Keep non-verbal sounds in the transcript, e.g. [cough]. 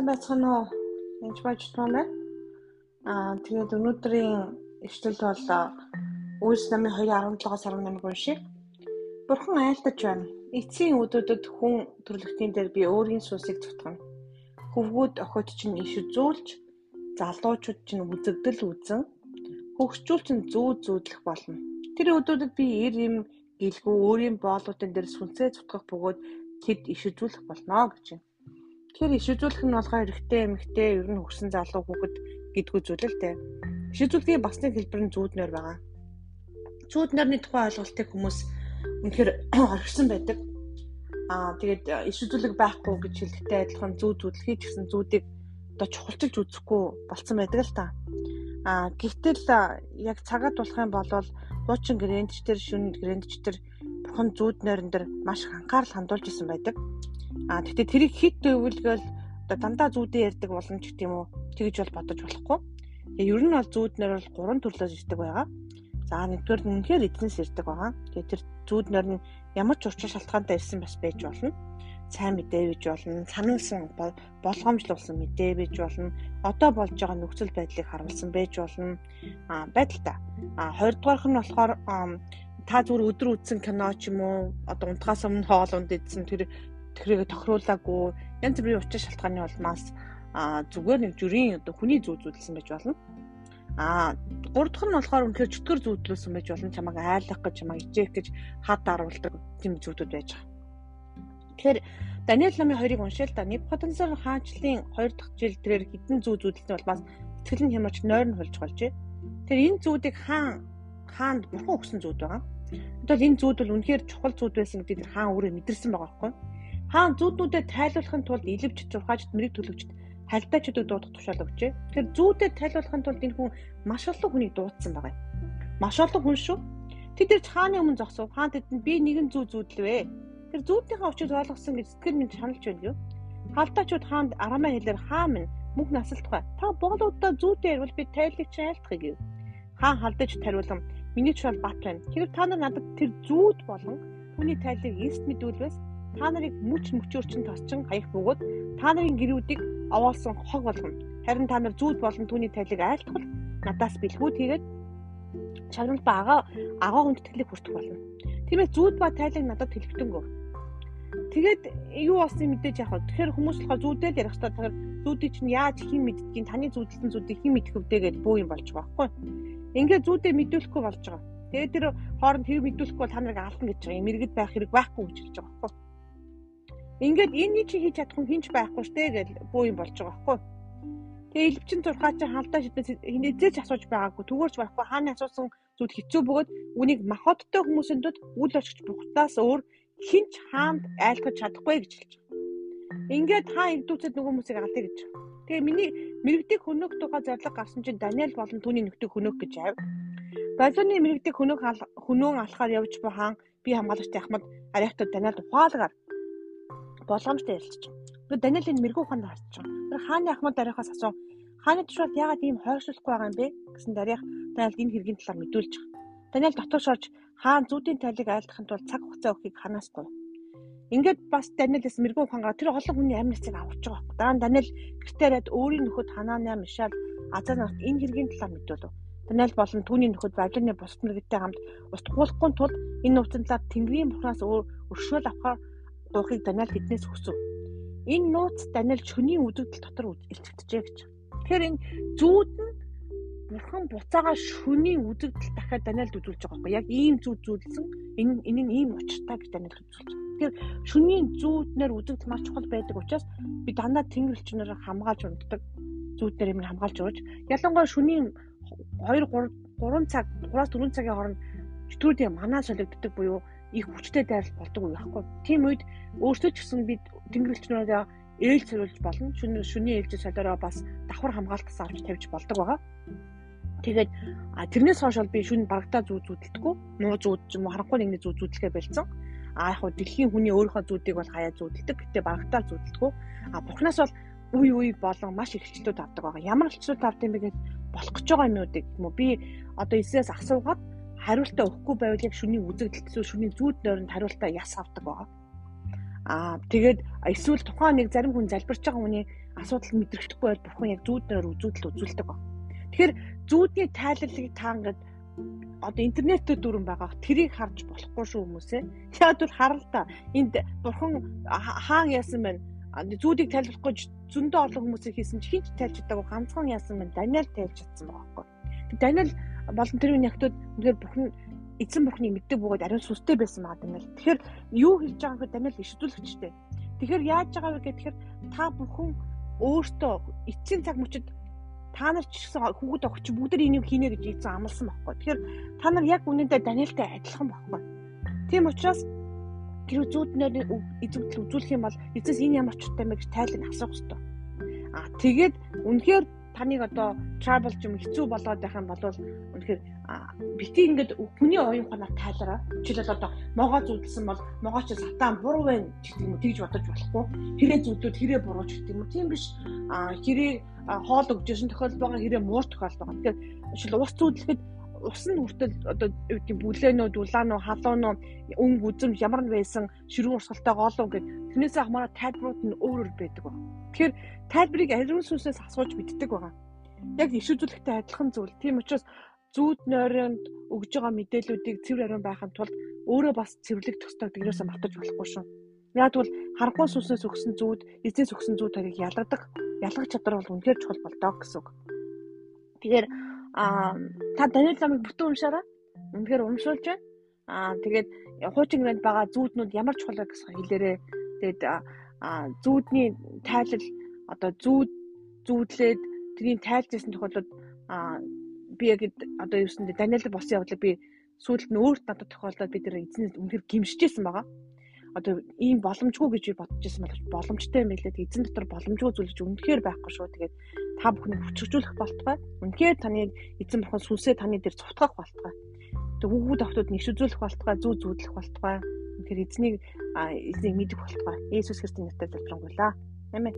сайн байцгаана уу? Энд бач тань байна. Аа тэгээд өнөөдрийн эвчлэл бол Үйлс намын 2.17-аас 18-г уншия. Бурхан айлтаж байна. Эцсийн өдөртөд хүн төрлөختийн дээр би өөрийн сүнсийг тутгана. Хөвгүүд охид чинь иш үзүүлж, залуучууд чинь үзэгдэл үзэн, хөгшчүүл чинь зүү зүүдлэх болно. Тэр өдөртөд би ир юм гэлгүй өөрийн боолуудын дээр сүнсээ цутгах бөгөөд тэд иш үзүүлэх болно гэж байна. Тэгэхээр иш үзүүлэх нь болохоор эрэгтэй эмэгтэй ер нь хөгсөн залуу хүүхэд гэдгүй зүйл л дээ. Иш үзүүлгийн бас нэг хэлбэр нь зүүднөр байгаа. Зүүднөрний тухай ойлголтыг хүмүүс үнэхээр [coughs] орхисон байдаг. Аа тэгээд иш үзүүлэг байхгүй гэж хэлэхдээ адилхан зүү зүтлхий ч гэсэн зүүдийг одоо чухалчилж үзэхгүй болцсон байдаг л та. Аа гэтэл яг цагаад болох юм бол хуучин грэндч төр шүн грэндч төр бурхан зүүднөрн дээр маш их анхаарал хандуулж исэн байдаг. А тэгтээ тэрийг хит өвлгөөл оо дандаа зүүдээ ярддаг боломж гэх юм уу тэгж бол бодож болохгүй. Тэгээ ер нь бол зүүднэр бол гурван төрлөөс ирдэг байгаа. За нэгдүгээр нь үнэхээр эзнес ирдэг байгаа. Тэгээ тэр зүүднэр нь ямар ч учир шалтгаантай ирсэн бас байж болно. Сайн мэдээ бийж болно, сануулсан болгоомжлуулсан мэдээ бийж болно. Одоо болж байгаа нөхцөл байдлыг харуулсан байж болно. А байдалтай. А хоёрдугаарх нь болохоор та зүгээр өдөр үзсэн кино ч юм уу одоо унтахаас өмнө хоол унд идсэн тэр тэрийг тохируулаагүй янз бүрийн учир шалтгааны улмаас зүгээр нэг жүрийн одоо хүний зүү зүүдэлсэн байж болно. А гурав дахь нь болохоор үнэхээр чөтгөр зүүдлүүлсэн байж болно. Чамайг айлах гэж, чамайг ижээх гэж хад даруулдаг тийм зүүдүүд байж байгаа. Тэгэхээр Даниэл намын хоёрыг уншаал да. Nebukadnezar хаанчлалын 2 дахь жил тэрээр хідэн зүү зүүдэлсэн улмаас сэтгэл нь хямарч нойр нь хулж болжээ. Тэр энэ зүүдийг хаан хаанд бурхан өгсөн зүүд байгаа. Тэгвэл энэ зүүд бол үнэхээр чухал зүүд байсан гэдгийг хаан өөрөө мэдэрсэн байгаа байхгүй юу? Хаан зүүднүүдэд тайлбарлахын тулд илвч зурхаажд мэрэг төлөвчд хальтаачуудыг дуудах тушаал өгчээ. Тэгэхээр зүүдэд тайлбарлахын тулд энэ хүн маш олон хүнийг дуудсан байгаа юм. Маш олон хүн шүү. Тэд тэр цааны өмнө зогсов. Хаан тэдэнд би нэгэн зүү зүүдлвэ. Тэр зүүдийнхээ очиж ойлгосон гэж сэтгэл минь шаналж байна юу? Халтаачууд хаанд арамаа хэлээр хаа минь мөнх насалтхай. Та боолуудаа зүйтэй ирвэл би тайлбарч айлтхыг гэв. Хаан халдаж тариулам. Миний ч бол бат байна. Хэрэг та нар надад тэр зүүд болон түүний тайлбарыг эст мэдүүлвэс та нарыг мүч мөчөөрчин тосчин хаях бөгөөд та нарын гэрүүдийг овоолсон хог болгоно. Харин та нар зүуд болон түүний тайлыг айлтгал надаас бэлгүүд хийгээд чагнал ба агаа агаа хүндэтгэлийг хүртэх болно. Тиймээ зүуд ба тайлыг надад хэлэхтэнгөө. Тэгээд юу болсныг мэдээж яах вэ? Тэгэхээр хүмүүс болохоор зүудэл ярих хэрэгтэй. Тэгэхээр зүудийг чинь яаж хэн мэддгийг таны зүудэлсэн зүудийг хэн мэдэх вдэ гэж бөө юм болж байгаа байхгүй. Ингээ зүудээ мэдүүлэхгүй болж байгаа. Тэгээд тэр хооронд хэрэг мэдүүлэхгүй бол та нарыг алдна гэж байгаа. Мэрэгд байх хэрэг байхгүй гэж хэлж байгаа байхгүй. Ингээд энэ чи хийж чадах хүн хинч байхгүй штэ гэж бөө юм болж байгаа байхгүй. Тэгээ элвчин зурхаа чи халдаа шиднээс хинэзэж асууж байгаагүй түгээрч барахгүй хааны асуусан зүйл хэцүү бөгөөд үнийг махоттой хүмүүсэнд үл очиж бухтаас өөр хинч хаанд айлтгаж чадахгүй гэж хэлж байгаа. Ингээд хаа ирдүүцэд нөгөө хүмүүсийг алдъя гэж. Тэгээ миний мэрэгдэг хөнөөх тухай зориг гарсан чинь Даниэл болон түүний нөхдөг хөнөөх гэж ав. Балууны мэрэгдэг хөнөөх хөнөөн алхаар явж буй хаан би хамгаалагч Ахмад ариахтад Даниэлд ухаалгаар болгоомжтой ярилцж байна. Тэгээд Даниэл энэ мэрэгүү ухаанд харж байгаа. Тэр хааны ахмад дарихаас асуу хааны тушаал яагаад ийм хойшлуулахгүй байгаа юм бэ гэсэн дараах Даниэлд энэ хэргийн талаар мэдүүлж байгаа. Даниэл дотор шорж хаан зүүдийн тайлыг айлдахын тулд цаг хугацаа өгөхийг ханаас гуй. Ингээд бас Даниэлээс мэрэгүү ухаангаа тэр олон хүний амь нэсийг аварч байгаа юм. Дараа нь Даниэл гэртээрээд өөрийн нөхөд Хананаа Мишал Азар нарт энэ хэргийн талаар мэдүүлв. Даниэл болон түүний нөхөд Бабилоны бусад мэрэгтэй хамт ус туулахгүй тул энэ нууцын талаар Тэнгэрийн бурхнаас өршөөл авахар дуухыг Даниэл тэднээс хүсв. Энэ нууц Даниэл шөнийн үдэгдэл дотор илтгэжээ гэж. Тэгэхээр энэ зүүд нь бурхан буцаага шөнийн үдэгдэл дахиад Даниэлд үзүүлж байгаа байхгүй яг ийм зүүд зүйлсэн энэ энэ нь ийм учиртай гэж Даниэлд үзүүлж. Тэгэхээр шөнийн зүүднэр үдэгдэл маш чухал байдаг учраас би дандаа тэнгэрлэгчнэр хамгаалж унтдаг зүүднэр юм хамгаалж өгч ялангуяа шөнийн 2 3 3 цаг 3-4 цагийн хооронд чөтгөрүүдийн манаа солигддог буюу их хүчтэй дайрал болдог уу яахгүй. Тийм үед өөртөө ч гэсэн бид тэнгэрлэгчнүүдээ ээлж зориулж болно. Шүний шүний ээлжид солиороо бас давхар хамгаалтаас авч тавьж болдог байгаа. Тэгээд тэрнээс хойш бол би шүн барагдаа зүү зүүдэлтгүү. Нуу зүүд ч юм уу харанхуй нэгний зүү зүүдлэхээ бэлдсэн. А яг хуу дэлхийн хүний өөрийнхөө зүүдийг бол хаяа зүүдэлдэг. Гэтэ барагдаа зүүдэлтгүү. А бурхнаас бол үе үе болон маш их хчлүүд авдаг байгаа. Ямар хчлүүд авдаг юм бэ гэж болох гэж байгаа юмнуудыг юм уу би одоо эсээс асуугаад хариултаа өгөхгүй байвал яг шүний үзэгдэлтсүү шүний зүүд нойронд хариултаа яс авдаг байгаа. Аа тэгээд эсвэл тухайн нэг зарим хүн залбирч байгаа хүний асуудал мэдрэгдэхгүй бол бурхан яг зүүднээр үзүүлэл үзүүлдэг ба. Тэгэхээр зүүдний тайлалыг та ингээд одоо интернеттэй дүрэн байгаа тэрийг харж болохгүй шүү хүмүүсээ. Яг түр харал та энд бурхан хаан яасан байна зүүдийг тайлбарлахгүй зөндөө олон хүмүүсийг хийсэн чи хинч тайлж чадаагүй ганцхан яасан байна Даниэл тайлж чадсан байгаа байхгүй. Даниэл үеийн ягтууд үнэхээр бурхан эзэн бурхныг мэддэг бөгөөд ариун сүнстэй байсан байгаа Даниэл. Тэгэхээр юу хэлж байгаа гэхээр Даниэл ишдүүлэгчтэй. Тэгэхээр яаж байгаа вэ гэхээр та бүхэн өөртөө эцсийн цаг мөчид та нар ч гэсэн хүүхэд огч бүгд энийг хийнэ гэж ийцэн амласан байхгүй. Тэгэхээр та нар яг үнэндээ Даниэлтэй адилхан байхгүй. Тийм учраас тэр зүүднээр эзэмтэл үзүүлэх юм бол эцэс энэ ямар ч утгатай мэ гэж тайлан асуух хэрэгтэй. Аа тэгээд үнэхээр таныг одоо travel юм хэцүү болоод байх юм бол үнэхээр бити ингээд хүний оюун ухаанаар тайлараа. Жишээлбэл одоо могоо зүудэлсэн бол могоо ч сатан буруу байна гэдэг юм уу тэгж бодож болохгүй. Хэрэг зүудүүд хэрэг буруу ч гэдэг юм уу. Тийм биш. Хэрэг хоол өгжсэн тохиолдол байгаа хэрэг муур тохиолдол байгаа. Тэгэхээр жишээл ус зүудлэхэд ус нь хүртэл одоо юу гэдэг бүлээнүүд, улаануу, халуунуу, өнгө үзэм ямар нь байсан, ширүүн урсгалтай гоолоо гэд тэрнээсээ хамаараа тайлбарууд нь өөр өөр байдаг ба. Тэгэхээр тайлбарыг ариун сүнсээс асууж мэддэг байгаа. Яг иш үзүүлэхтэй адилхан зүйл. Тийм учраас зүүд нойронд өгж байгаа мэдээллүүдийг цэвэр ариун байхын тулд өөрөө бас цэвэрлэх төстэйг тэрөөсөө мартаж болохгүй шүү. Яг бол харанхуй сүнснээс өгсөн зүүд, эзнээс өгсөн зүүд хоёрыг ялгадаг, ялгах чадвар бол үнэхээр чухал болдоо гэсэн үг. Тэгэхээр Аа та Даниэл намыг бүтэн уншаарай. Үнэхээр уншуулж байна. Аа тэгээд хуучин гэрээнд байгаа зүүднүүд ямар чухал вэ гэсэн хэлээрээ тэгээд зүүдний тайлал одоо зүүд зүүдлээд тэрийн тайлжсэн тохиолдолд би яг одоо юу гэсэндээ Даниэл босын явдлыг би сүүлд нь өөрт надад тохиолдоод бид нэр эзнээс үнэхээр гимшижсэн байгаа одоо ийм боломжгүй гэж би бодож байсан бол боломжтой юм билээ. Эзэн дотор боломжгүй зүйл гэж үнэхээр байхгүй шүү. Тэгээд та бүхнийг хүчрхжүүлэх болтугай. Үнэхээр таны эзэн бурхан сүнсээ таны дээр цувтгах болтугай. Тэг хүүгүүд охтууд нэгш үзүүлэх болтугай, зүү зүүдлэх болтугай. Үнэхээр эзнийг эзнийг мэдэх болтугай. Иесус Христосийн нэрээр залбирanгуйлаа. Амен.